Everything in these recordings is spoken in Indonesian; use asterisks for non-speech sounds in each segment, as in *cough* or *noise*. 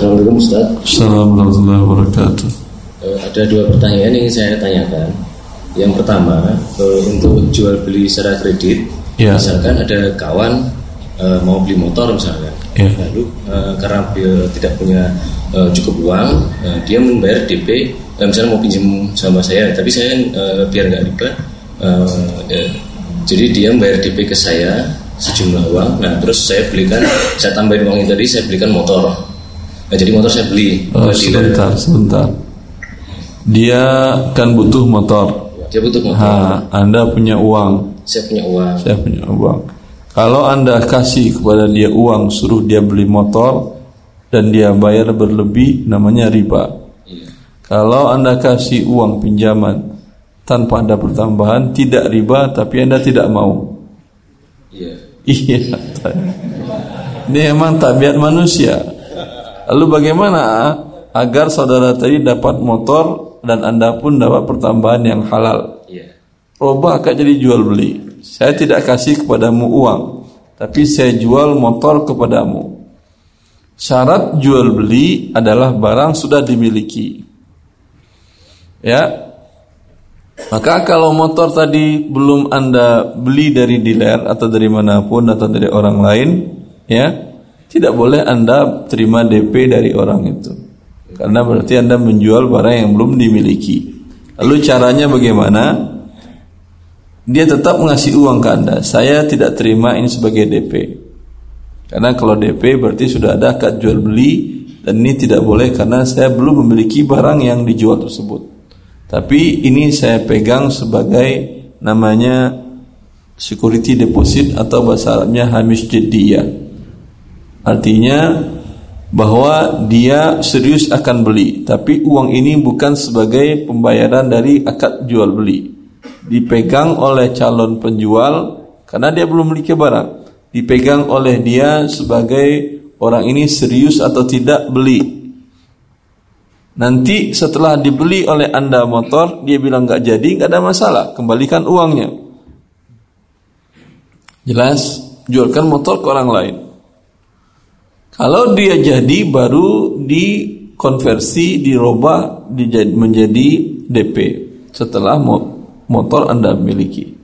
Assalamualaikum Ustaz. Assalamualaikum warahmatullahi wabarakatuh. Eh, ada dua pertanyaan yang ingin saya tanyakan. Yang pertama, eh, untuk jual beli secara kredit, Ya. misalkan ada kawan eh, mau beli motor misalkan, Ya. lalu karena dia tidak punya cukup uang, dia membayar DP, misalnya mau pinjam sama saya, tapi saya biar nggak riba, jadi dia membayar DP ke saya sejumlah uang, nah terus saya belikan, saya tambahin uang itu tadi, saya belikan motor. Nah, jadi motor saya beli Oh, sebentar, sebentar. Dia kan butuh motor. Dia butuh motor. Ha, anda punya uang, Saya punya uang. saya punya uang. Kalau anda kasih kepada dia uang, suruh dia beli motor dan dia bayar berlebih, namanya riba. Iya. Kalau anda kasih uang pinjaman tanpa ada pertambahan, tidak riba, tapi anda tidak mau. Iya. Iya. *laughs* Ini emang tabiat manusia. Lalu bagaimana agar saudara tadi dapat motor dan anda pun dapat pertambahan yang halal? Iya. Robah akad jadi jual beli. Saya tidak kasih kepadamu uang, tapi saya jual motor kepadamu. Syarat jual beli adalah barang sudah dimiliki. Ya. Maka kalau motor tadi belum Anda beli dari dealer atau dari mana pun atau dari orang lain, ya, tidak boleh Anda terima DP dari orang itu. Karena berarti Anda menjual barang yang belum dimiliki. Lalu caranya bagaimana? Dia tetap mengasih uang ke Anda. Saya tidak terima ini sebagai DP. Karena kalau DP berarti sudah ada akad jual beli dan ini tidak boleh karena saya belum memiliki barang yang dijual tersebut. Tapi ini saya pegang sebagai namanya security deposit atau bahasa Arabnya hamish jediyah. Artinya bahwa dia serius akan beli, tapi uang ini bukan sebagai pembayaran dari akad jual beli. Dipegang oleh calon penjual karena dia belum memiliki barang. Dipegang oleh dia sebagai orang ini serius atau tidak beli. Nanti setelah dibeli oleh anda motor, dia bilang nggak jadi, nggak ada masalah, kembalikan uangnya. Jelas, jualkan motor ke orang lain. Kalau dia jadi, baru dikonversi, dirubah menjadi DP setelah mo- motor anda miliki.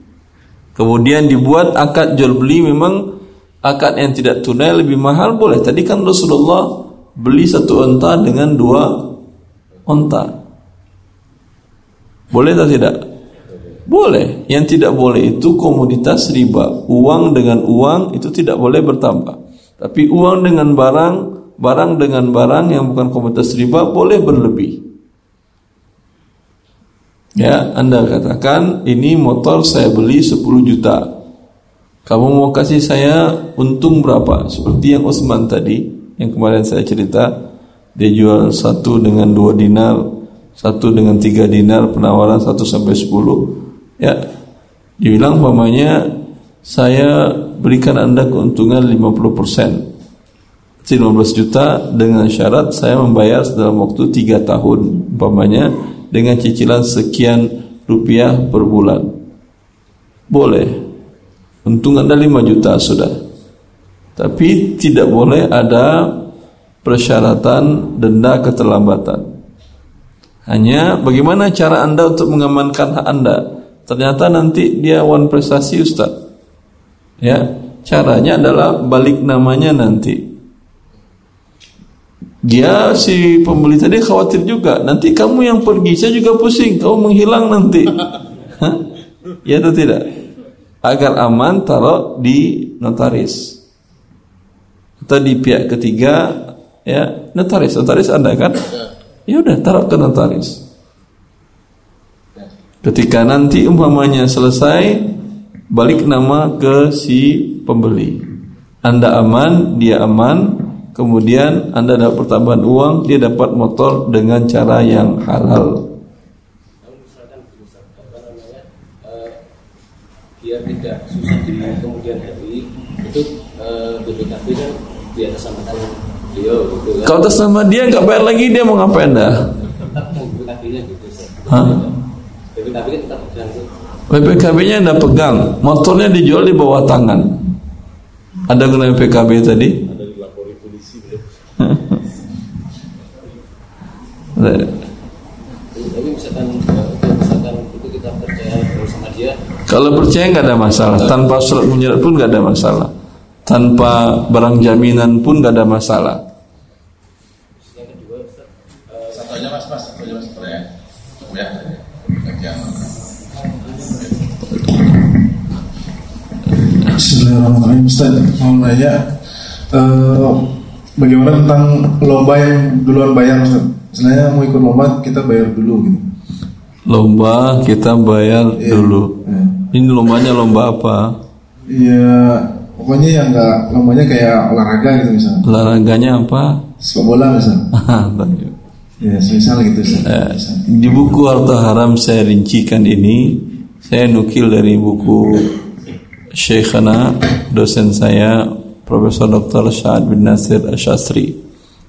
Kemudian dibuat akad jual beli memang akad yang tidak tunai lebih mahal boleh. Tadi kan Rasulullah beli satu onta dengan dua onta. Boleh atau tidak? Boleh. Yang tidak boleh itu komoditas riba. Uang dengan uang itu tidak boleh bertambah. Tapi uang dengan barang, barang dengan barang yang bukan komoditas riba boleh berlebih. Ya, Anda katakan ini motor saya beli 10 juta. Kamu mau kasih saya untung berapa? Seperti yang Usman tadi, yang kemarin saya cerita, dia jual satu dengan dua dinar, satu dengan tiga dinar, penawaran satu sampai sepuluh. Ya, dibilang umpamanya saya berikan anda keuntungan 50 persen. 15 juta dengan syarat saya membayar dalam waktu 3 tahun umpamanya dengan cicilan sekian rupiah per bulan. Boleh. Untung anda 5 juta sudah. Tapi tidak boleh ada persyaratan denda keterlambatan. Hanya bagaimana cara anda untuk mengamankan hak anda? Ternyata nanti dia wan prestasi Ustaz ya caranya adalah balik namanya nanti. Dia si pembeli tadi khawatir juga nanti kamu yang pergi saya juga pusing kamu menghilang nanti. *laughs* Hah? ya atau tidak? Agar aman taruh di notaris. Atau di pihak ketiga ya notaris. Notaris anda kan? Ya udah taruh ke notaris. Ketika nanti umpamanya selesai balik nama ke si pembeli. Anda aman dia aman. Kemudian anda dapat pertambahan uang dia dapat motor dengan cara yang halal. Misalkan misalkan apa namanya eh, biar tidak susah di kemudian hari itu eh, BPKB kan di atas sama tangan beliau gitu kan. Kalau atas nama dia nggak bayar lagi dia mau ngapain dah? *laughs* BPKB-nya gitu. Hah? BPKB kan tetap PPKB-nya anda pegang. Motornya dijual di bawah tangan. Ada guna PKB tadi? Tapi misalkan misalkan itu kita percaya sama dia. Kalau percaya nggak ada masalah, tanpa surat menyurat pun nggak ada masalah, tanpa barang jaminan pun nggak ada masalah. Satu aja mas, mas, satu aja mas, boleh ya? Ya, ya. Bismillahirrahmanirrahim Ustaz mau nanya eh, Bagaimana tentang lomba yang duluan bayar Ustaz Misalnya mau ikut lomba kita bayar dulu gitu Lomba kita bayar Iya. dulu. Iya. Ini lombanya lomba apa? Iya Pokoknya yang enggak lombanya kayak olahraga gitu misalnya Olahraganya apa? Sepak bola misalnya. *laughs* Ya semisal gitu Eh, Misal. di buku Harta Haram saya rincikan ini saya nukil dari buku Syekhana dosen saya Profesor Dr. Syahad bin Nasir Asyastri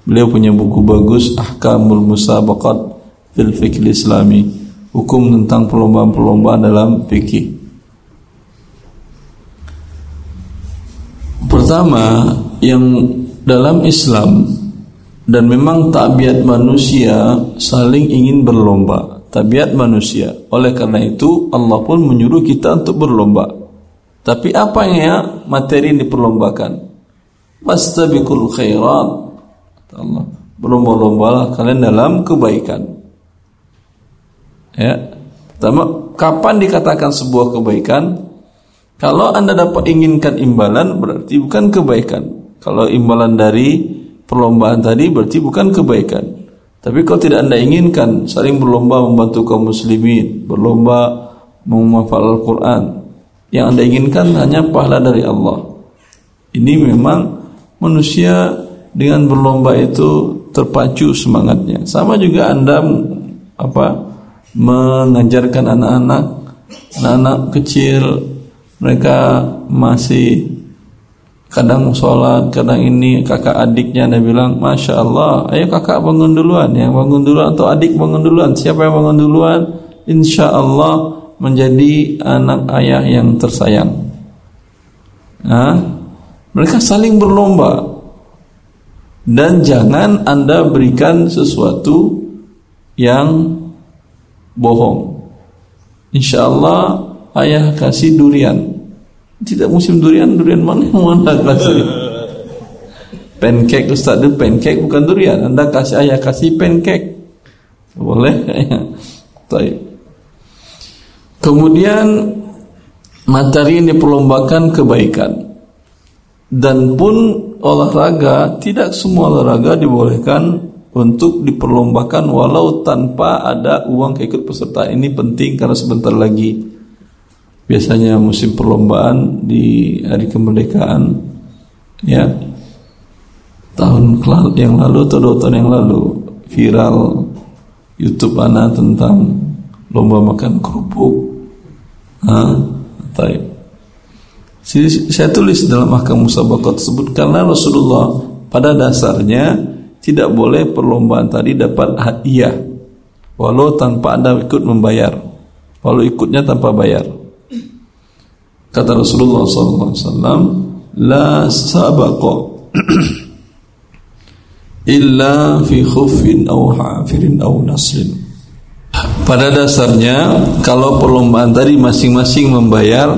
beliau punya buku bagus Ahkamul Musabaqat fil Fikih Islami. Hukum tentang perlombaan-perlombaan dalam fikih pertama yang dalam Islam dan memang tabiat manusia saling ingin berlomba. Tabiat manusia. Oleh karena itu Allah pun menyuruh kita untuk berlomba tapi apa yang materi yang diperlombakan? Fastabiqul khairat. Allah berlomba-lombalah kalian dalam kebaikan. Ya. Pertama kapan dikatakan sebuah kebaikan? Kalau anda dapat inginkan imbalan berarti bukan kebaikan. Kalau imbalan dari perlombaan tadi berarti bukan kebaikan. Tapi kalau tidak anda inginkan saling berlomba membantu kaum muslimin, berlomba menghafal Al-Quran, yang anda inginkan hanya pahala dari Allah. Ini memang manusia dengan berlomba itu terpacu semangatnya. Sama juga anda apa mengajarkan anak-anak, anak-anak kecil mereka masih kadang sholat, kadang ini kakak adiknya ada bilang, masya Allah, ayo kakak bangun duluan, yang bangun duluan atau adik bangun duluan, siapa yang bangun duluan, insya Allah menjadi anak ayah yang tersayang. Nah, mereka saling berlomba dan jangan anda berikan sesuatu yang bohong. Insya Allah ayah kasih durian. Tidak musim durian, durian mana yang mana kasih? Pancake Ustaz itu pancake bukan durian. Anda kasih ayah kasih pancake. Boleh. *laughs* Baik. Kemudian materi yang diperlombakan kebaikan. Dan pun olahraga tidak semua olahraga dibolehkan untuk diperlombakan walau tanpa ada uang keikut peserta. Ini penting karena sebentar lagi biasanya musim perlombaan di hari kemerdekaan ya tahun yang lalu atau dua tahun yang lalu viral YouTube anak tentang lomba makan kerupuk? Taib. Jadi, saya tulis dalam mahkamah musabaqah tersebut karena Rasulullah pada dasarnya tidak boleh perlombaan tadi dapat hadiah walau tanpa ada ikut membayar walau ikutnya tanpa bayar Kata Rasulullah SAW, La sabaqa *clears throat* illa fi khuffin aw hafirin aw nasrin. Pada dasarnya kalau perlombaan tadi masing-masing membayar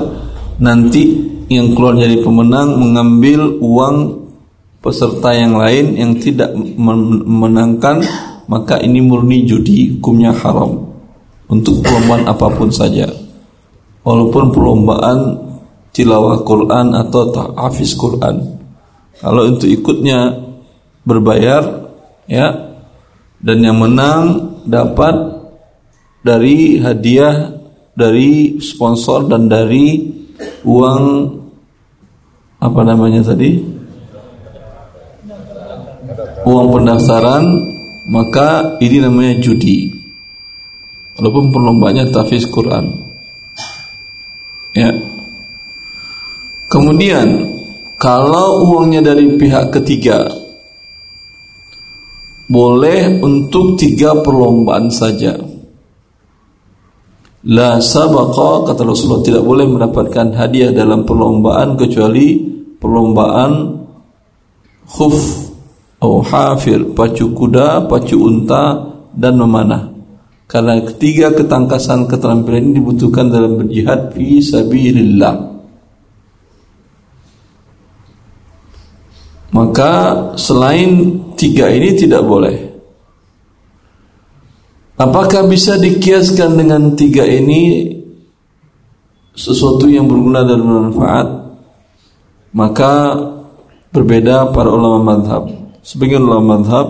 nanti yang keluar jadi pemenang mengambil uang peserta yang lain yang tidak memenangkan maka ini murni judi hukumnya haram untuk perlombaan apa pun saja walaupun perlombaan tilawah Quran atau tahfiz Quran. Kalau untuk ikutnya berbayar ya dan yang menang dapat dari hadiah dari sponsor dan dari uang apa namanya tadi? Uang pendaftaran maka ini namanya judi. Walaupun perlombaannya tahfiz Quran. Ya. Kemudian kalau uangnya dari pihak ketiga boleh untuk tiga perlombaan saja. La sabaqa kata Rasulullah tidak boleh mendapatkan hadiah dalam perlombaan kecuali perlombaan khuf atau hafir, pacu kuda, pacu unta dan memanah. Karena ketiga ketangkasan keterampilan ini dibutuhkan dalam berjihad fi sabilillah. Maka selain tiga ini tidak boleh. Apakah bisa dikiaskan dengan tiga ini sesuatu yang berguna dan bermanfaat? Maka berbeda para ulama madhab. Sebagian ulama madhab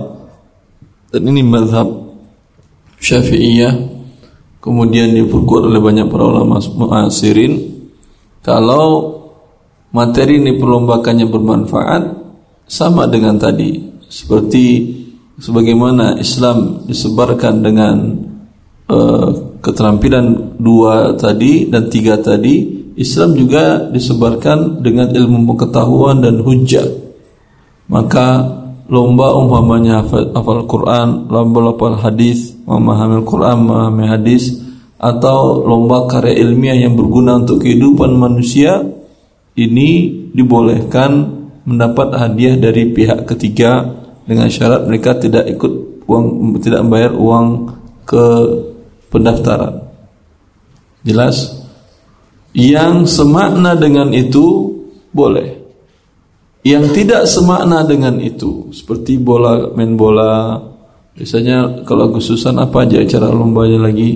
dan ini madhab syafi'iyah kemudian diperkuat oleh banyak para ulama muasirin kalau materi ini perlombakannya bermanfaat sama dengan tadi seperti sebagaimana Islam disebarkan dengan uh, keterampilan dua tadi dan tiga tadi Islam juga disebarkan dengan ilmu pengetahuan dan hujah. Maka lomba umpamanya hafal, hafal Quran lomba hafal hadis memahami Quran memahami hadis atau lomba karya ilmiah yang berguna untuk kehidupan manusia ini dibolehkan mendapat hadiah dari pihak ketiga dengan syarat mereka tidak ikut uang tidak membayar uang ke pendaftaran. Jelas? Yang semakna dengan itu boleh. Yang tidak semakna dengan itu seperti bola main bola biasanya kalau Agustusan apa aja acara lombanya lagi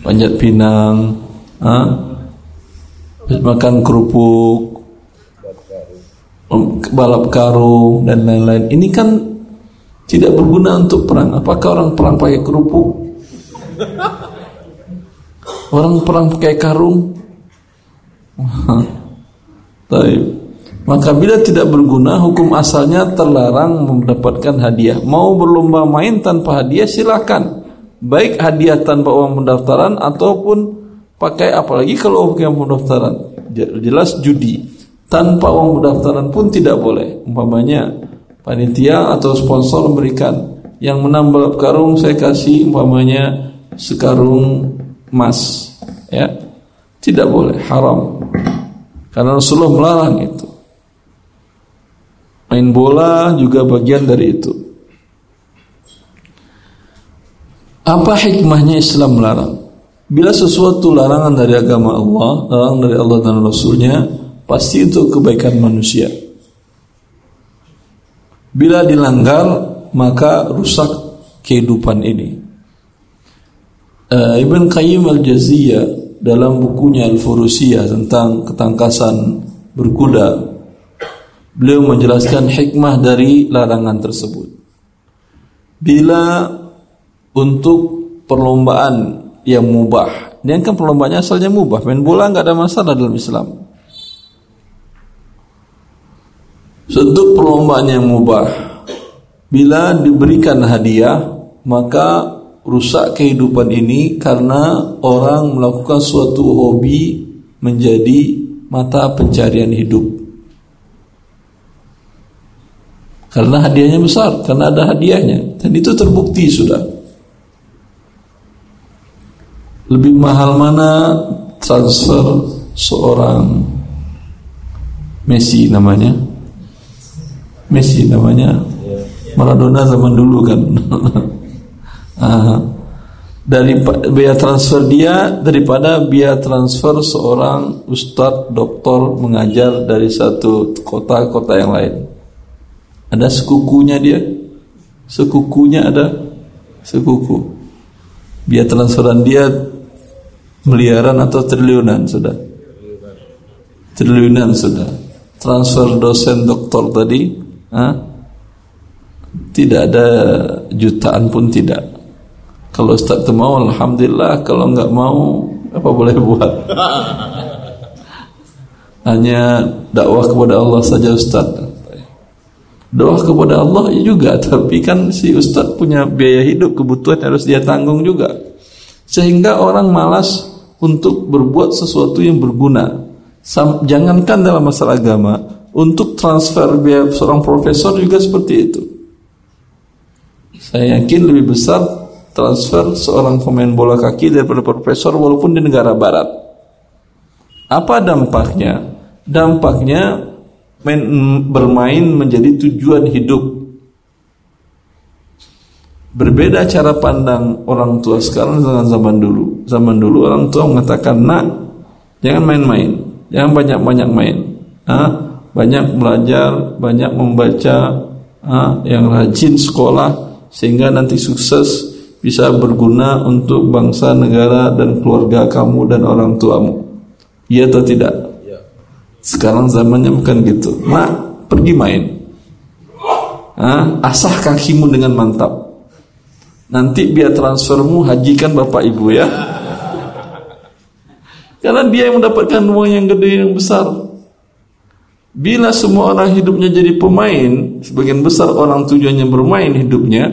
panjat pinang, ha? makan kerupuk, balap karung dan lain-lain. Ini kan tidak berguna untuk perang. Apakah orang perang pakai kerupuk? Orang perang pakai karung? *laughs* Tapi maka bila tidak berguna, hukum asalnya terlarang mendapatkan hadiah. Mau berlomba main tanpa hadiah silakan. Baik hadiah tanpa uang pendaftaran ataupun pakai apalagi kalau uang pendaftaran. Jelas judi tanpa uang pendaftaran pun tidak boleh. Umpamanya panitia atau sponsor memberikan yang menang balap karung saya kasih umpamanya sekarung emas, ya tidak boleh haram karena Rasulullah melarang itu. Main bola juga bagian dari itu. Apa hikmahnya Islam melarang? Bila sesuatu larangan dari agama Allah, larangan dari Allah dan Rasulnya, pasti itu kebaikan manusia. Bila dilanggar maka rusak kehidupan ini. Uh, Ibn Qayyim al-Jaziyah dalam bukunya Al-Furusiyah tentang ketangkasan berkuda beliau menjelaskan hikmah dari larangan tersebut. Bila untuk perlombaan yang mubah, ini kan perlombaannya asalnya mubah, main bola nggak ada masalah dalam Islam. Untuk perlombaan yang mubah Bila diberikan hadiah Maka rusak kehidupan ini Karena orang melakukan suatu hobi Menjadi mata pencarian hidup. Karena hadiahnya besar Karena ada hadiahnya. Dan itu terbukti sudah. Lebih mahal mana Transfer seorang Messi namanya Messi namanya. Maradona zaman dulu kan. *laughs* Dari biaya transfer dia daripada biaya transfer seorang ustadz doktor mengajar dari satu kota kota yang lain. Ada sekukunya dia? Sekukunya ada? Sekuku. Biaya transferan dia miliaran atau triliunan sudah? Triliunan sudah. Transfer dosen doktor tadi Hah? Tidak ada jutaan pun tidak. Kalau Ustaz itu mau, Alhamdulillah. Kalau enggak mau, apa boleh buat? *laughs* Hanya dakwah kepada Allah saja Ustaz. Dakwah kepada Allah juga, *laughs* tapi kan si Ustaz punya biaya hidup, kebutuhan harus dia tanggung juga. Sehingga orang malas untuk berbuat sesuatu yang berguna. Jangankan dalam masalah agama, untuk transfer biaya seorang profesor juga seperti itu. Saya yakin lebih besar transfer seorang pemain bola kaki daripada profesor walaupun di negara barat. Apa dampaknya? Dampaknya main, bermain menjadi tujuan hidup. Berbeda cara pandang orang tua sekarang dengan zaman dulu. Zaman dulu orang tua mengatakan, "Nak, jangan main-main, jangan banyak-banyak main. Ah, banyak belajar, banyak membaca, yang rajin sekolah sehingga nanti sukses bisa berguna untuk bangsa, negara dan keluarga kamu dan orang tuamu." Iya atau tidak? Sekarang zamannya bukan gitu. Nak, pergi main. Ah, asah kakimu dengan mantap. Nanti biar transfermu hajikan bapak ibu ya. *laughs* Karena dia yang mendapatkan uang yang gede yang besar. Bila semua orang hidupnya jadi pemain, sebagian besar orang tujuannya bermain hidupnya,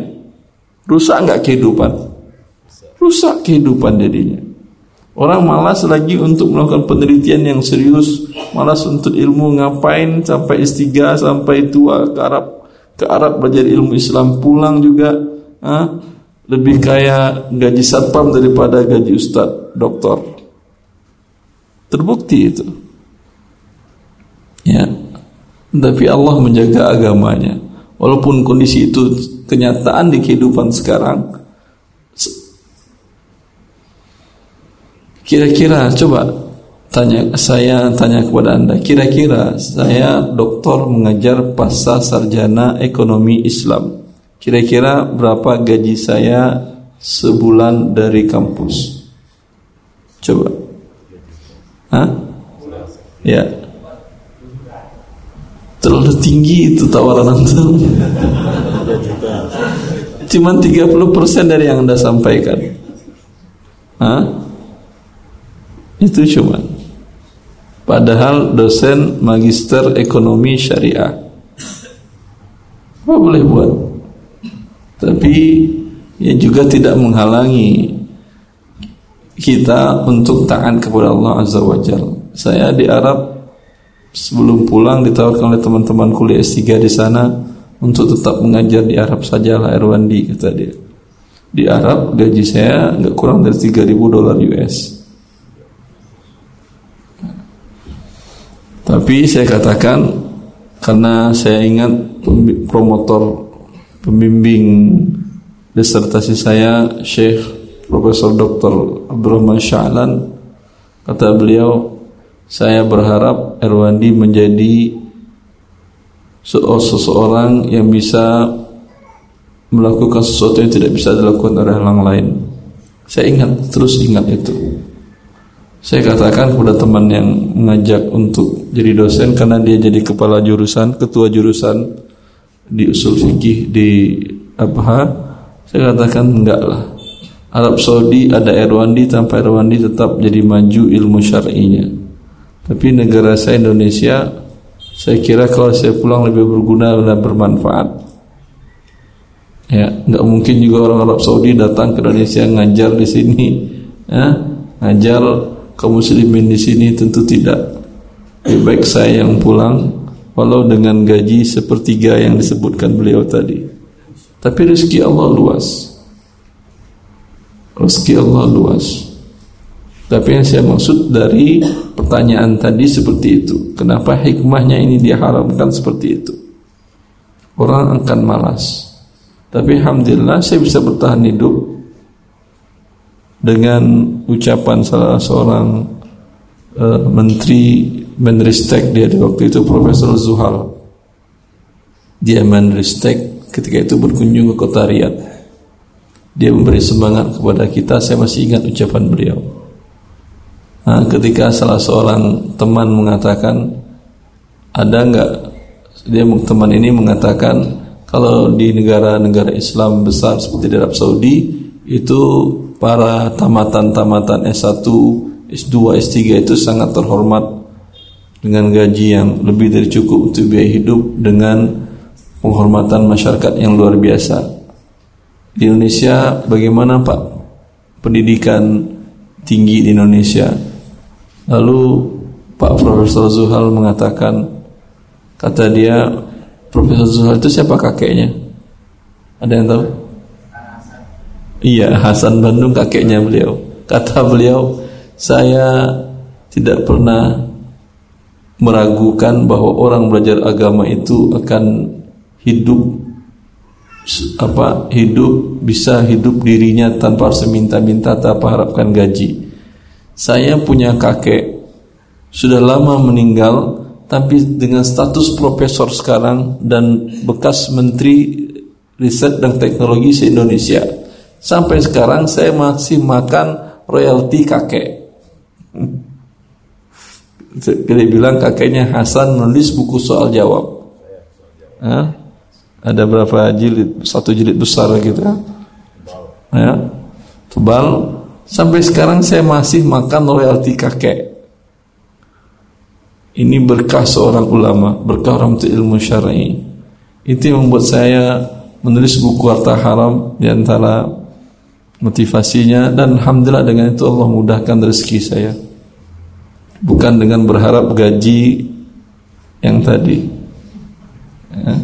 rusak nggak kehidupan? Rusak kehidupan jadinya. Orang malas lagi untuk melakukan penelitian yang serius, malas untuk ilmu ngapain sampai istiga sampai tua ke Arab ke Arab belajar ilmu Islam pulang juga, ah, lebih kaya gaji satpam daripada gaji ustad, doktor. Terbukti itu. Ya. Tapi Allah menjaga agamanya. Walaupun kondisi itu kenyataan di kehidupan sekarang. Kira-kira coba tanya saya tanya kepada Anda, kira-kira saya doktor mengajar pasca sarjana ekonomi Islam Kira-kira berapa gaji saya sebulan dari kampus? Coba. Hah? Ya. Tinggi itu tawaran Anda. Cuma 30% dari yang Anda sampaikan. Hah? Itu cuma. Padahal dosen magister ekonomi syariah. Apa boleh buat? tapi ya juga tidak menghalangi kita untuk taat kepada Allah Azza wa Jalla. Saya di Arab sebelum pulang ditawarkan oleh teman-teman kuliah S3 di sana untuk tetap mengajar di Arab sajalah Erwandi kata dia. Di Arab gaji saya nggak kurang dari 3000 dolar US. Tapi saya katakan karena saya ingat promotor pembimbing disertasi saya Syekh Profesor Dr. Abdurrahman Sya'lan kata beliau saya berharap Erwandi menjadi seseorang yang bisa melakukan sesuatu yang tidak bisa dilakukan oleh orang lain. Saya ingat terus ingat itu. Saya katakan kepada teman yang mengajak untuk jadi dosen karena dia jadi kepala jurusan, ketua jurusan di usul fikih di Abha saya katakan enggak lah Arab Saudi ada Erwandi tanpa Erwandi tetap jadi maju ilmu syar'inya tapi negara saya Indonesia saya kira kalau saya pulang lebih berguna dan bermanfaat ya nggak mungkin juga orang Arab Saudi datang ke Indonesia ngajar di sini ya ngajar kaum muslimin di sini tentu tidak lebih baik saya yang pulang walau dengan gaji sepertiga yang disebutkan beliau tadi. Tapi rezeki Allah luas. Rezeki Allah luas. Tapi yang saya maksud dari pertanyaan tadi seperti itu. Kenapa hikmahnya ini diharamkan seperti itu? Orang akan malas. Tapi Alhamdulillah saya bisa bertahan hidup dengan ucapan salah seorang uh, menteri Menristek dia di waktu itu Profesor Zuhal dia Menristek ketika itu berkunjung ke kota Riyadh dia memberi semangat kepada kita saya masih ingat ucapan beliau nah, ketika salah seorang teman mengatakan ada enggak dia teman ini mengatakan kalau di negara-negara Islam besar seperti di Arab Saudi itu para tamatan-tamatan S1, S2, S3 itu sangat terhormat dengan gaji yang lebih dari cukup untuk biaya hidup dengan penghormatan masyarakat yang luar biasa. Di Indonesia bagaimana Pak pendidikan tinggi di Indonesia? Lalu Pak Profesor Zuhal mengatakan kata dia Profesor Zuhal itu siapa kakeknya? Ada yang tahu? Iya, Hasan Bandung kakeknya beliau. Kata beliau, saya tidak pernah meragukan bahwa orang belajar agama itu akan hidup apa hidup bisa hidup dirinya tanpa harus minta-minta tanpa harapkan gaji. Saya punya kakek sudah lama meninggal tapi dengan status profesor sekarang dan bekas menteri riset dan teknologi se Indonesia. Sampai sekarang saya masih makan royalti kakek. Dia bilang kakeknya Hasan menulis buku soal jawab. Hah? Ada berapa jilid? Satu jilid besar gitu kan? Ya, tebal. Sampai sekarang saya masih makan royalti kakek. Ini berkah seorang ulama, berkah orang ilmu syar'i. Itu yang membuat saya menulis buku harta haram di antara motivasinya dan alhamdulillah dengan itu Allah mudahkan rezeki saya. Bukan dengan berharap gaji yang tadi. Ya.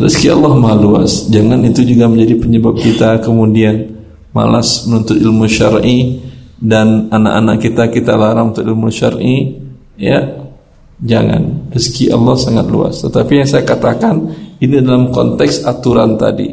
Rezeki Allah maha luas. Jangan itu juga menjadi penyebab kita kemudian malas menuntut ilmu syar'i dan anak-anak kita kita larang untuk ilmu syar'i. Ya, jangan. Rezeki Allah sangat luas. Tetapi yang saya katakan ini dalam konteks aturan tadi.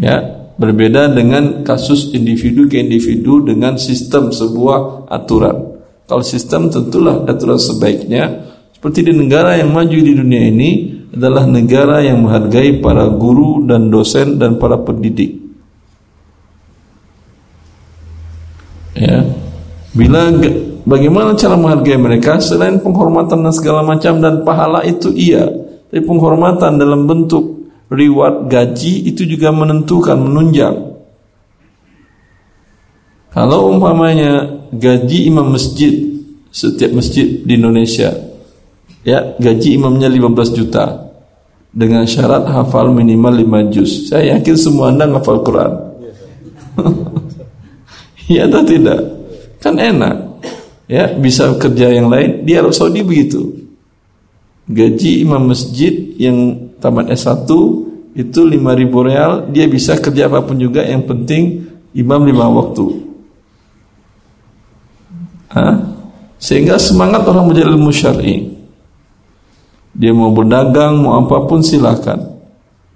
Ya, berbeda dengan kasus individu ke individu dengan sistem sebuah aturan. Kalau sistem tentulah aturan sebaiknya seperti di negara yang maju di dunia ini adalah negara yang menghargai para guru dan dosen dan para pendidik. Ya. Bila bagaimana cara menghargai mereka selain penghormatan dan segala macam dan pahala itu iya, tapi penghormatan dalam bentuk reward gaji itu juga menentukan menunjang. Kalau umpamanya gaji imam masjid setiap masjid di Indonesia ya gaji imamnya 15 juta dengan syarat hafal minimal 5 juz. Saya yakin semua Anda hafal Quran. *laughs* ya atau tidak? Kan enak. Ya, bisa kerja yang lain di Arab Saudi begitu. Gaji imam masjid yang tamat S1 itu 5000 real, dia bisa kerja apa pun juga yang penting imam lima waktu. Hah? Sehingga semangat orang menjadi ilmu syar'i. Dia mau berdagang, mau apa pun silakan.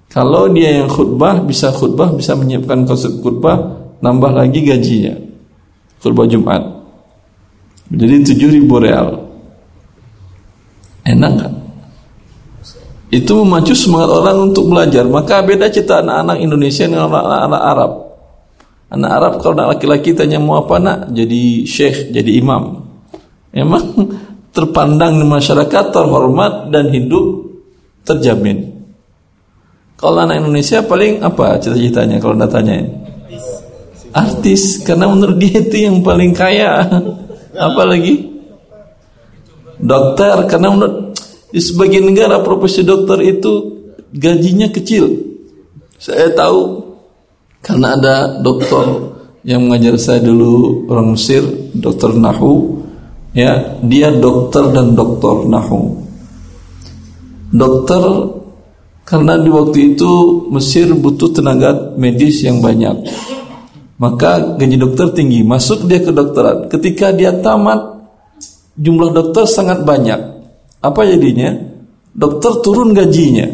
Kalau dia yang khutbah bisa khutbah, bisa menyiapkan konsep khutbah, nambah lagi gajinya. Khutbah Jumat. Jadi 7000 real. Enak kan? Itu memacu semangat orang untuk belajar. Maka beda cerita anak-anak Indonesia dengan anak-anak Arab. Anak Arab kalau anak laki-laki tanya mau apa nak? Jadi syekh, jadi imam. Emang terpandang di masyarakat, terhormat dan hidup terjamin. Kalau anak Indonesia paling apa cita-citanya kalau anda tanyain? Artis, karena menurut dia itu yang paling kaya. Apalagi dokter, karena menurut di sebagian negara profesi dokter itu gajinya kecil. Saya tahu karena ada dokter yang mengajar saya dulu orang Mesir, dokter Nahu, ya dia dokter dan dokter nahu dokter karena di waktu itu Mesir butuh tenaga medis yang banyak maka gaji dokter tinggi. Masuk dia ke dokteran ketika dia tamat jumlah dokter sangat banyak. Apa jadinya? Dokter turun gajinya.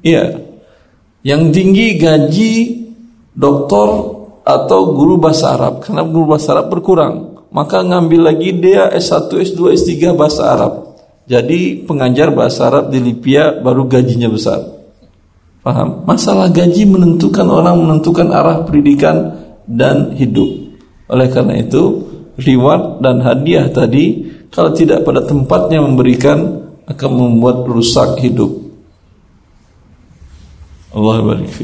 Iya. Yang tinggi gaji dokter atau guru bahasa Arab. Karena guru bahasa Arab berkurang. Maka ngambil lagi dia S1, S2, S3 bahasa Arab. Jadi pengajar bahasa Arab di Libya baru gajinya besar. Paham? Masalah gaji menentukan orang menentukan arah pendidikan dan hidup. Oleh karena itu, reward dan hadiah tadi kalau tidak pada tempatnya memberikan akan membuat rusak hidup. Allah barik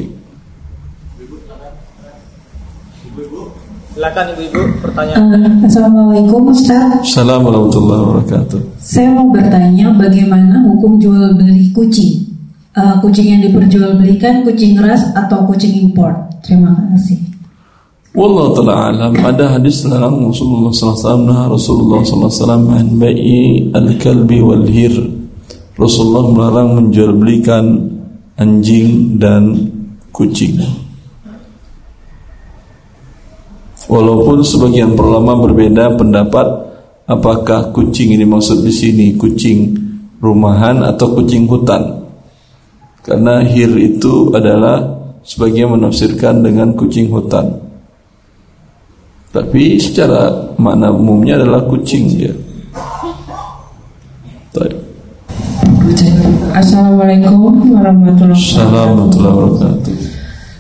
Silakan ibu-ibu pertanyaan. Uh, Assalamualaikum Ustaz. Assalamualaikum warahmatullahi wabarakatuh. Saya mau bertanya bagaimana hukum jual beli kucing? Uh, kucing yang diperjualbelikan kucing ras atau kucing impor? Terima kasih. Wallahu taala alam ada hadis dalam Rasulullah alaihi wasallam Rasulullah wasallam an bai'i al-kalbi wal hir. Rasulullah melarang menjual belikan anjing dan kucing. Walaupun sebagian ulama berbeda pendapat apakah kucing ini maksud di sini kucing rumahan atau kucing hutan. Karena hir itu adalah sebagian menafsirkan dengan kucing hutan. Tapi secara makna umumnya adalah kucing dia. Baik. Assalamualaikum warahmatullahi Assalamualaikum warahmatullahi wabarakatuh.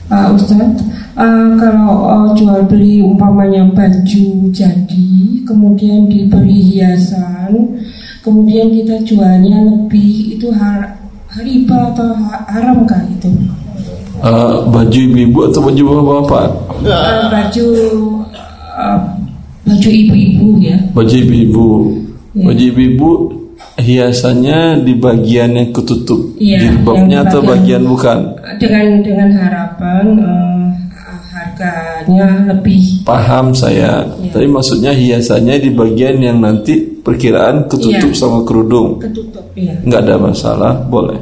Uh, Ustadz, uh, kalau uh, jual beli umpamanya baju jadi, kemudian diberi hiasan, kemudian kita jualnya lebih, itu har riba atau ha- haram kah itu? Uh, baju ibu-ibu atau baju bapak-bapak? Uh, baju uh, baju ibu-ibu ya. Baju ibu-ibu. Ya. Baju ibu-ibu hiasannya di bagian yang ketutup Iya, jilbabnya atau bagian bagian- bukan? Dengan dengan harapan uh, harganya lebih. Paham saya. Iya. Tapi maksudnya hiasannya di bagian yang nanti perkiraan ketutup Iya. sama kerudung. ketutup ya. Nggak ada masalah, boleh.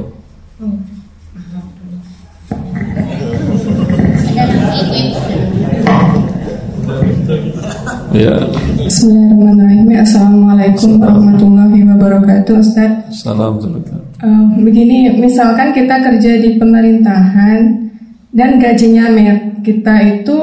Ya, Bismillahirrahmanirrahim. Assalamualaikum warahmatullahi wabarakatuh, Ustaz. salam. Eh, begini, misalkan kita kerja di pemerintahan dan gajinya mer- kita itu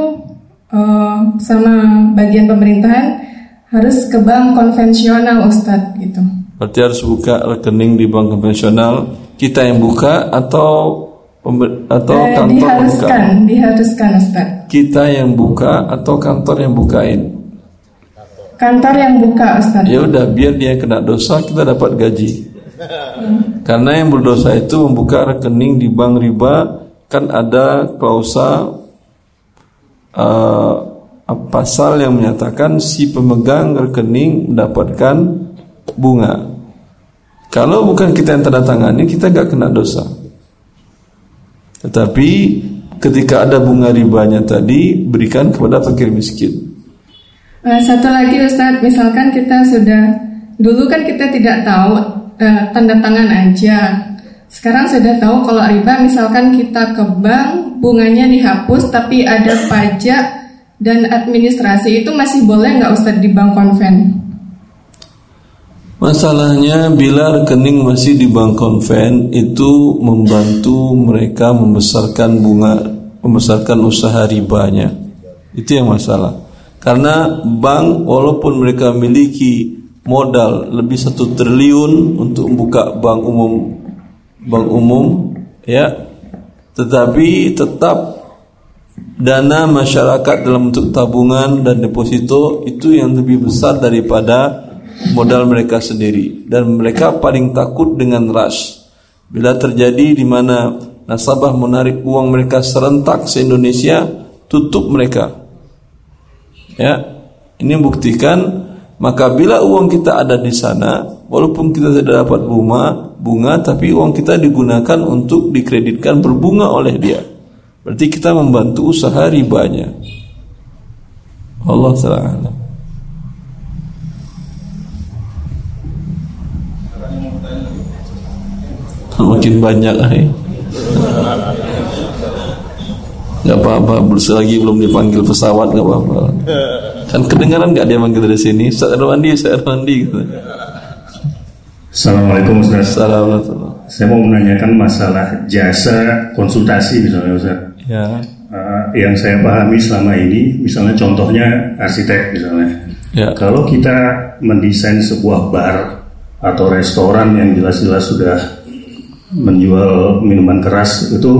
eh, sama bagian pemerintahan harus ke bank konvensional, Ustaz, gitu. Berarti harus buka rekening di bank konvensional. Kita yang buka atau pember- atau Eh, kantor buka? diharuskan, diharuskan, Ustaz. Kita yang buka atau kantor yang bukain? Kantor yang buka, Ustaz. Ya udah, biar dia kena dosa, kita dapat gaji. Karena yang berdosa itu membuka rekening di bank riba kan ada klausa uh, pasal yang menyatakan si pemegang rekening mendapatkan bunga. Kalau bukan kita yang tanda tangani, kita gak kena dosa. Tetapi ketika ada bunga ribanya tadi, berikan kepada fakir miskin. Eh, satu lagi Ustadz, misalkan kita sudah dulu kan kita tidak tahu eh, tanda tangan aja. Sekarang sudah tahu kalau riba misalkan kita ke bank bunganya dihapus tapi ada pajak dan administrasi itu masih boleh nggak Ustadz di bank konven? Masalahnya bila rekening masih di bank konven itu membantu mereka membesarkan bunga, membesarkan usaha ribanya. Itu yang masalah. Karena bank walaupun mereka memiliki modal lebih satu triliun untuk membuka bank umum, bank umum, ya, tetapi tetap dana masyarakat dalam bentuk tabungan dan deposito itu yang lebih besar daripada modal mereka sendiri. Dan mereka paling takut dengan rush. Bila terjadi di mana nasabah menarik uang mereka serentak se Indonesia tutup mereka. Ya ini buktikan maka bila uang kita ada di sana walaupun kita tidak dapat bunga bunga tapi uang kita digunakan untuk dikreditkan berbunga oleh dia. Berarti kita membantu usaha ribanya. Allah taala makin banyak eh. Gak apa-apa, selagi belum dipanggil pesawat gak apa-apa. Kan kedengaran gak dia manggil dari sini? Ustaz Erwandi, Ustaz Erwandi gitu. Assalamualaikum Ustaz. Assalamualaikum. Saya mau menanyakan masalah jasa konsultasi misalnya Ustaz. Ya. Uh, yang saya pahami selama ini, misalnya contohnya arsitek misalnya. Ya. Kalau kita mendesain sebuah bar atau restoran yang jelas-jelas sudah menjual minuman keras itu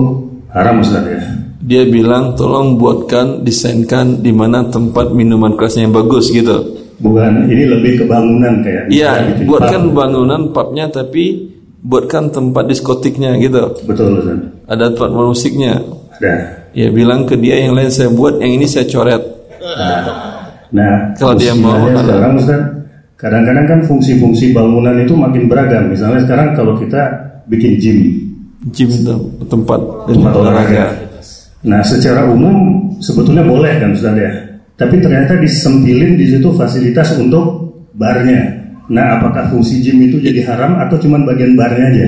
haram Ustaz ya. Dia bilang tolong buatkan desainkan di mana tempat minuman kerasnya yang bagus gitu. Bukan, ini lebih ke bangunan kayak. Iya, buatkan pub. bangunan pubnya tapi buatkan tempat diskotiknya gitu. Betul Ustaz. Ada tempat musiknya. Ada. Ya bilang ke dia yang lain saya buat, yang ini saya coret. Nah, Kalau dia mau, sekarang Ustaz, kadang-kadang kan fungsi-fungsi bangunan itu makin beragam. Misalnya sekarang kalau kita bikin gym, Gym itu tempat tempat olahraga. Nah, secara umum sebetulnya boleh kan Ustaz ya. Tapi ternyata disempilin di situ fasilitas untuk barnya. Nah, apakah fungsi gym itu jadi haram atau cuma bagian barnya aja?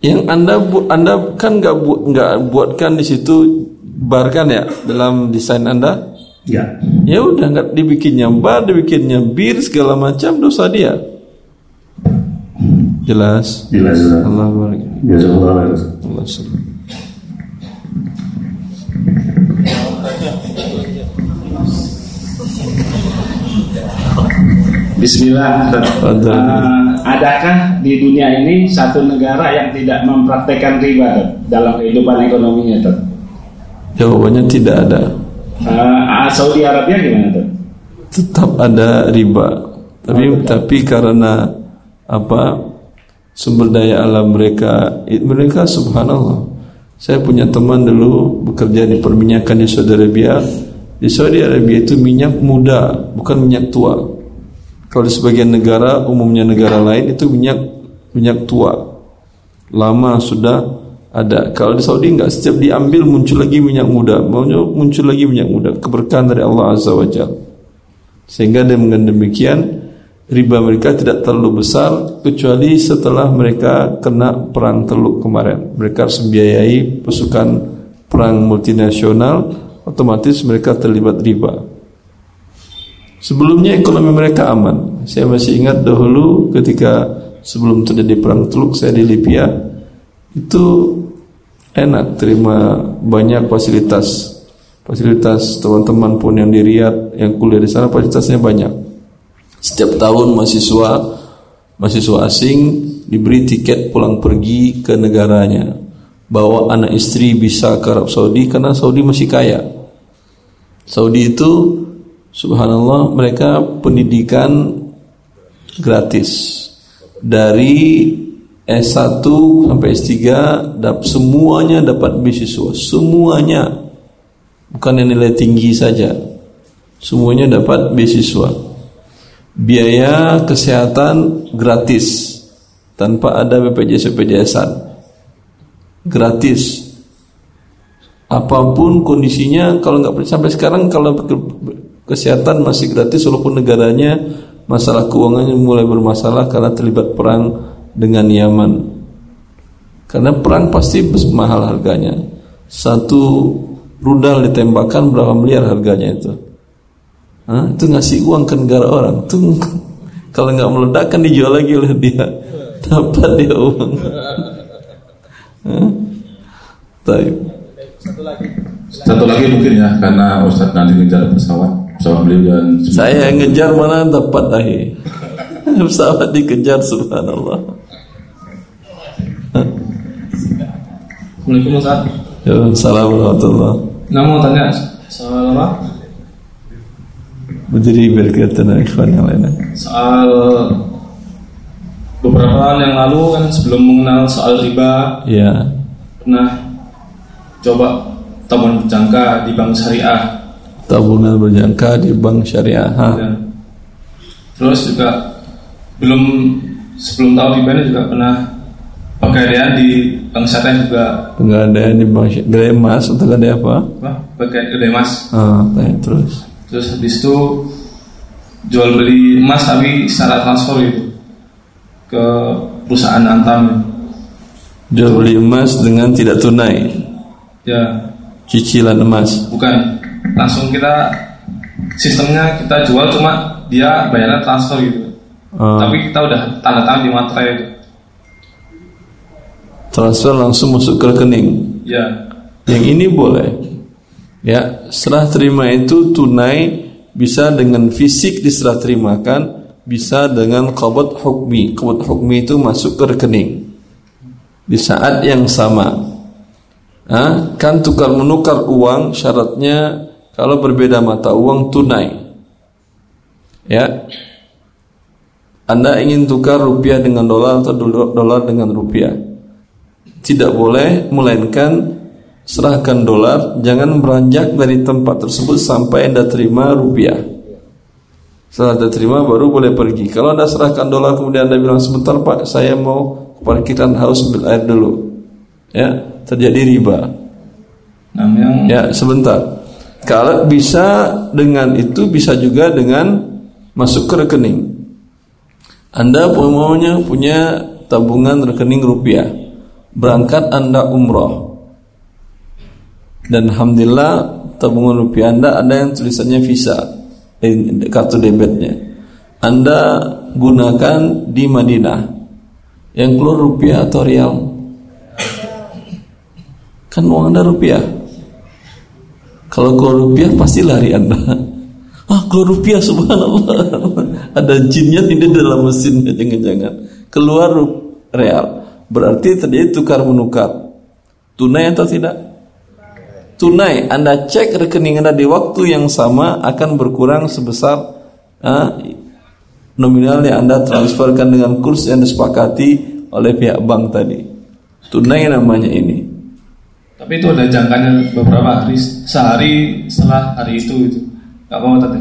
Yang anda bu, anda kan nggak buat nggak buatkan di situ bar kan ya dalam desain anda? Ya. Ya udah nggak dibikinnya bar, dibikinnya bir segala macam dosa dia. Jelas. Jelas. Allah khair. Allah Bismillah. Eh, adakah di dunia ini satu negara yang tidak mempraktekkan riba Dok, dalam kehidupan ekonominya Dok? Jawabannya tidak ada. Eh, Saudi Arabia gimana Dok? Tetap ada riba. Tapi tapi karena apa sumber daya alam mereka mereka subhanallah. Saya punya teman dulu bekerja di perminyakan di Saudi Arabia. Di Saudi Arabia itu minyak muda, bukan minyak tua. Kalau di sebagian negara, umumnya negara lain itu minyak minyak tua. Lama sudah ada. Kalau di Saudi enggak, setiap diambil muncul lagi minyak muda, muncul, lagi minyak muda. Keberkahan dari Allah Azza wa Jalla. Sehingga dengan demikian riba mereka tidak terlalu besar kecuali setelah mereka kena perang Teluk kemarin. Mereka harus membiayai pasukan perang multinasional, otomatis mereka terlibat riba. Sebelumnya ekonomi mereka aman. Saya masih ingat dahulu ketika sebelum terjadi perang Teluk saya di Libya itu enak terima banyak fasilitas fasilitas teman-teman pun yang di Riyadh yang kuliah di sana fasilitasnya banyak. Setiap tahun mahasiswa mahasiswa asing diberi tiket pulang pergi ke negaranya. Bawa anak istri bisa ke Arab Saudi karena Saudi masih kaya. Saudi itu subhanallah mereka pendidikan gratis. Dari S1 sampai S3 dap, semuanya dapat beasiswa, semuanya. Bukan yang nilai tinggi saja. Semuanya dapat beasiswa. Biaya kesehatan gratis tanpa ada BPJS BPJSan. Gratis. Apa pun kondisinya kalau nggak sampai sekarang kalau kesehatan masih gratis walaupun negaranya masalah keuangannya mulai bermasalah karena terlibat perang dengan Yaman. Karena perang pasti mahal harganya. Satu rudal ditembakkan berapa miliar harganya itu? Hah? Itu ngasih uang ke negara orang. Itu *laughs* kalau nggak meledak kan dijual lagi oleh dia. *laughs* Dapat dia uang. *laughs* Taib. Satu lagi mungkin ya karena Ustadz nanti ngejar pesawat pesawat beliau dan Saya yang ngejar mana dapat ahi. Pesawat dikejar subhanallah. Assalamualaikum Ustaz. Ya, Assalamualaikum warahmatullahi Nah mau tanya soal apa? Berdiri biar kelihatan ikhwan yang lainnya. Soal beberapa tahun yang lalu kan sebelum mengenal soal riba Ya, pernah coba tabungan berjangka di bank syariah. Tabungan berjangka di bank syariah. Ha. Ya. Terus juga belum sebelum tahu riba ini juga pernah pegadaian di bank syariah juga Pengadaian di bank syariah. Gadai emas atau gadai apa? Pakai kedai emas. Ah, tanya terus. Terus habis itu jual beli emas tapi secara transfer gitu ke perusahaan Antam. Jual beli emas dengan tidak tunai. Ya, Cicilan emas. bukan langsung kita sistemnya kita jual cuma dia bayarnya transfer gitu. Ah, Tapi kita udah tanda tangan di materai itu. transfer langsung masuk ke rekening. Ya, Yang ini boleh. Ya, serah terima itu tunai bisa dengan fisik diserah terimakan, bisa dengan qabad hukmi. Qabad hukmi itu masuk ke rekening di saat yang sama. Nah, kan tukar menukar uang syaratnya kalau berbeda mata uang tunai. Ya. Anda ingin tukar rupiah dengan dolar atau dolar dengan rupiah. Tidak boleh melainkan serahkan dolar, jangan beranjak dari tempat tersebut sampai Anda terima rupiah. Setelah Anda terima baru boleh pergi. Kalau Anda serahkan dolar kemudian Anda bilang sebentar Pak, saya mau ke parkiran haus ambil air dulu. Ya, terjadi riba. nah yang Ya, sebentar. Kalau bisa dengan itu bisa juga dengan masuk ke rekening. Anda umumnya punya tabungan rekening rupiah. Berangkat Anda umroh. Dan alhamdulillah tabungan rupiah Anda ada yang tulisannya Visa, eh, kartu debitnya. Anda gunakan di Madinah. Yang keluar rupiah atau rial? Kan uang Anda rupiah. Kalau keluar rupiah pasti lari Anda. Ah, keluar rupiah subhanallah. Ada jinnya tidak dalam mesinnya jangan-jangan. Keluar real. Berarti terjadi tukar menukar. Tunai atau tidak? Tunai. Anda cek rekening Anda di waktu yang sama akan berkurang sebesar ah, nominal yang Anda transferkan dengan kurs yang disepakati oleh pihak bank tadi. Tunai namanya ini. Tapi itu ada jangkanya beberapa hari, sehari setelah hari itu itu. Gak mau tadi.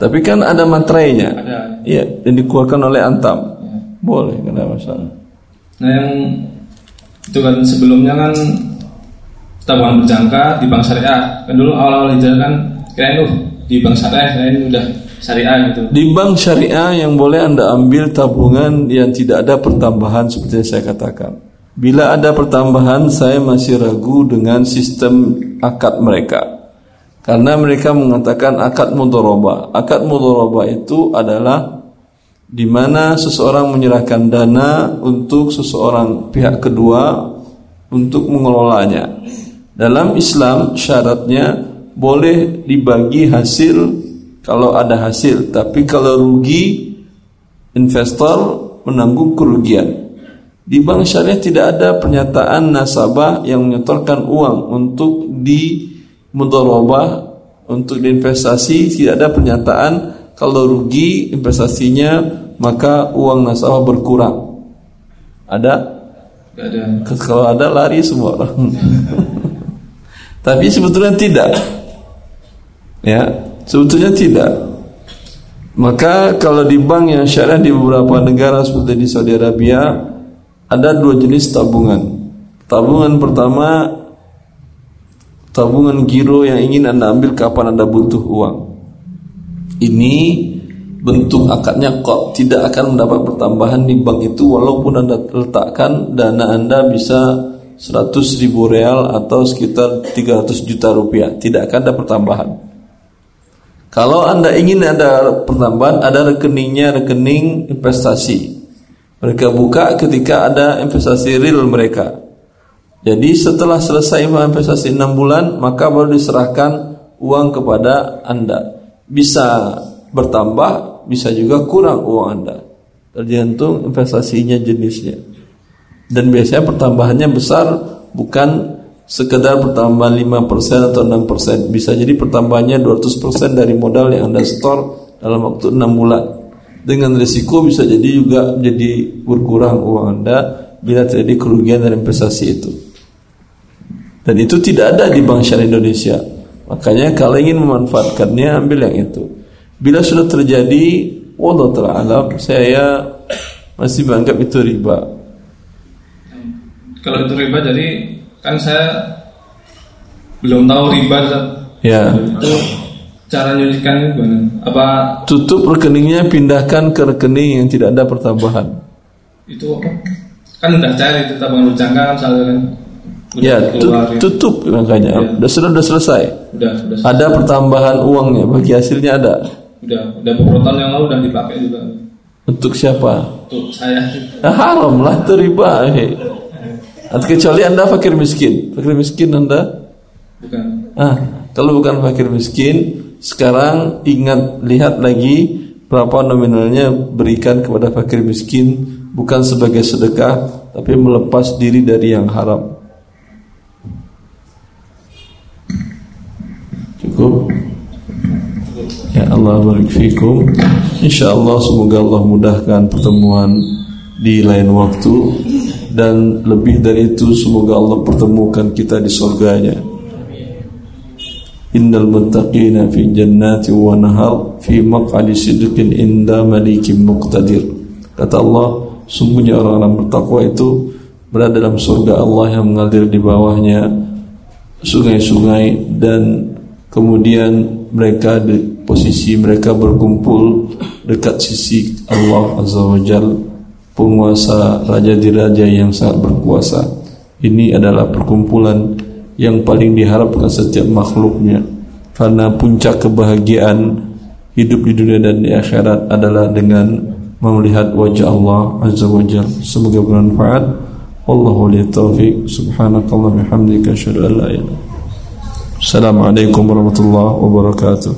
Tapi kan ada materainya. Ada. Iya, yang dikeluarkan oleh Antam. Boleh, nggak ada masalah. Nah yang itu kan sebelumnya kan tabungan berjangka di bank syariah. Kan dulu awal-awal hijrah kan kirain tuh di bank syariah kirain udah syariah gitu. Di bank syariah yang boleh Anda ambil tabungan yang tidak ada pertambahan seperti yang saya katakan. Bila ada pertambahan, saya masih ragu dengan sistem akad mereka. Karena mereka mengatakan akad mudoroba. Akad mudoroba itu adalah di mana seseorang menyerahkan dana untuk seseorang pihak kedua untuk mengelolanya. Dalam Islam syaratnya boleh dibagi hasil kalau ada hasil, tapi kalau rugi investor menanggung kerugian. Di bank syariah tidak ada pernyataan nasabah yang menyetorkan uang untuk di mudharabah untuk investasi tidak ada pernyataan kalau rugi investasinya maka uang nasabah berkurang. Ada? ada. Kalau ada lari semua orang. *laughs* Tapi sebetulnya tidak. Ya, sebetulnya tidak. Maka kalau di bank yang syariah di beberapa negara seperti di Saudi Arabia ada dua jenis tabungan. Tabungan pertama tabungan giro yang ingin Anda ambil kapan Anda butuh uang. Ini bentuk akadnya kok tidak akan mendapat pertambahan di bank itu walaupun Anda letakkan dana Anda bisa 100 ribu real atau sekitar 300 juta rupiah tidak akan ada pertambahan kalau anda ingin ada pertambahan ada rekeningnya rekening investasi mereka buka ketika ada investasi real mereka. Jadi setelah selesai investasi 6 bulan maka baru diserahkan uang kepada anda. Bisa bertambah bisa juga kurang uang anda. Tergantung investasinya jenisnya. Dan biasanya pertambahannya besar bukan sekedar pertambahan 5% atau 6% bisa jadi pertambahannya 200% dari modal yang Anda store dalam waktu 6 bulan dengan risiko bisa jadi juga jadi berkurang uang Anda bila terjadi kerugian dari investasi itu. Dan itu tidak ada di Bank Syariah Indonesia. Makanya kalau ingin memanfaatkannya ambil yang itu. Bila sudah terjadi Allah Ta'ala saya masih menganggap itu riba. Kalau itu riba jadi kan saya belum tahu riba ya. itu cara nyucikan gimana? Apa tutup rekeningnya pindahkan ke rekening yang tidak ada pertambahan. Itu apa? Kan udah cair itu tabungan berjangka kan. Ya keluar, tutup makanya. Ya. udah sudah udah selesai. Udah udah ada pertambahan uangnya bagi hasilnya ada. Udah udah beberapa tahun yang lalu udah dipakai juga. Untuk siapa? Untuk saya. Ya, haram lah itu riba eh. Kecuali anda fakir miskin. Fakir miskin anda? Bukan. Ah kalau bukan fakir miskin sekarang ingat lihat lagi berapa nominalnya berikan kepada fakir miskin bukan sebagai sedekah tapi melepas diri dari yang haram. Cukup? Ya Allah barik fikum. Insyaallah semoga Allah mudahkan pertemuan di lain waktu. Dan lebih dari itu semoga Allah pertemukan kita di surganya Innal muttaqina fi jannati wa nahar fi maq'adi sidqin inda malikin muqtadir. Kata Allah, sungguhnya orang-orang bertakwa itu berada dalam surga Allah yang mengalir di bawahnya sungai-sungai dan kemudian mereka di posisi mereka berkumpul dekat sisi Allah Azza wa Jal penguasa raja di raja yang sangat berkuasa. Ini adalah perkumpulan yang paling diharapkan setiap makhluknya. Karena puncak kebahagiaan hidup di dunia dan di akhirat adalah dengan melihat wajah Allah azza wajalla semoga bermanfaat. Wallahu li taufiq. Subhanakallah bihamdika asyhadu an la ilaha Assalamualaikum warahmatullahi wabarakatuh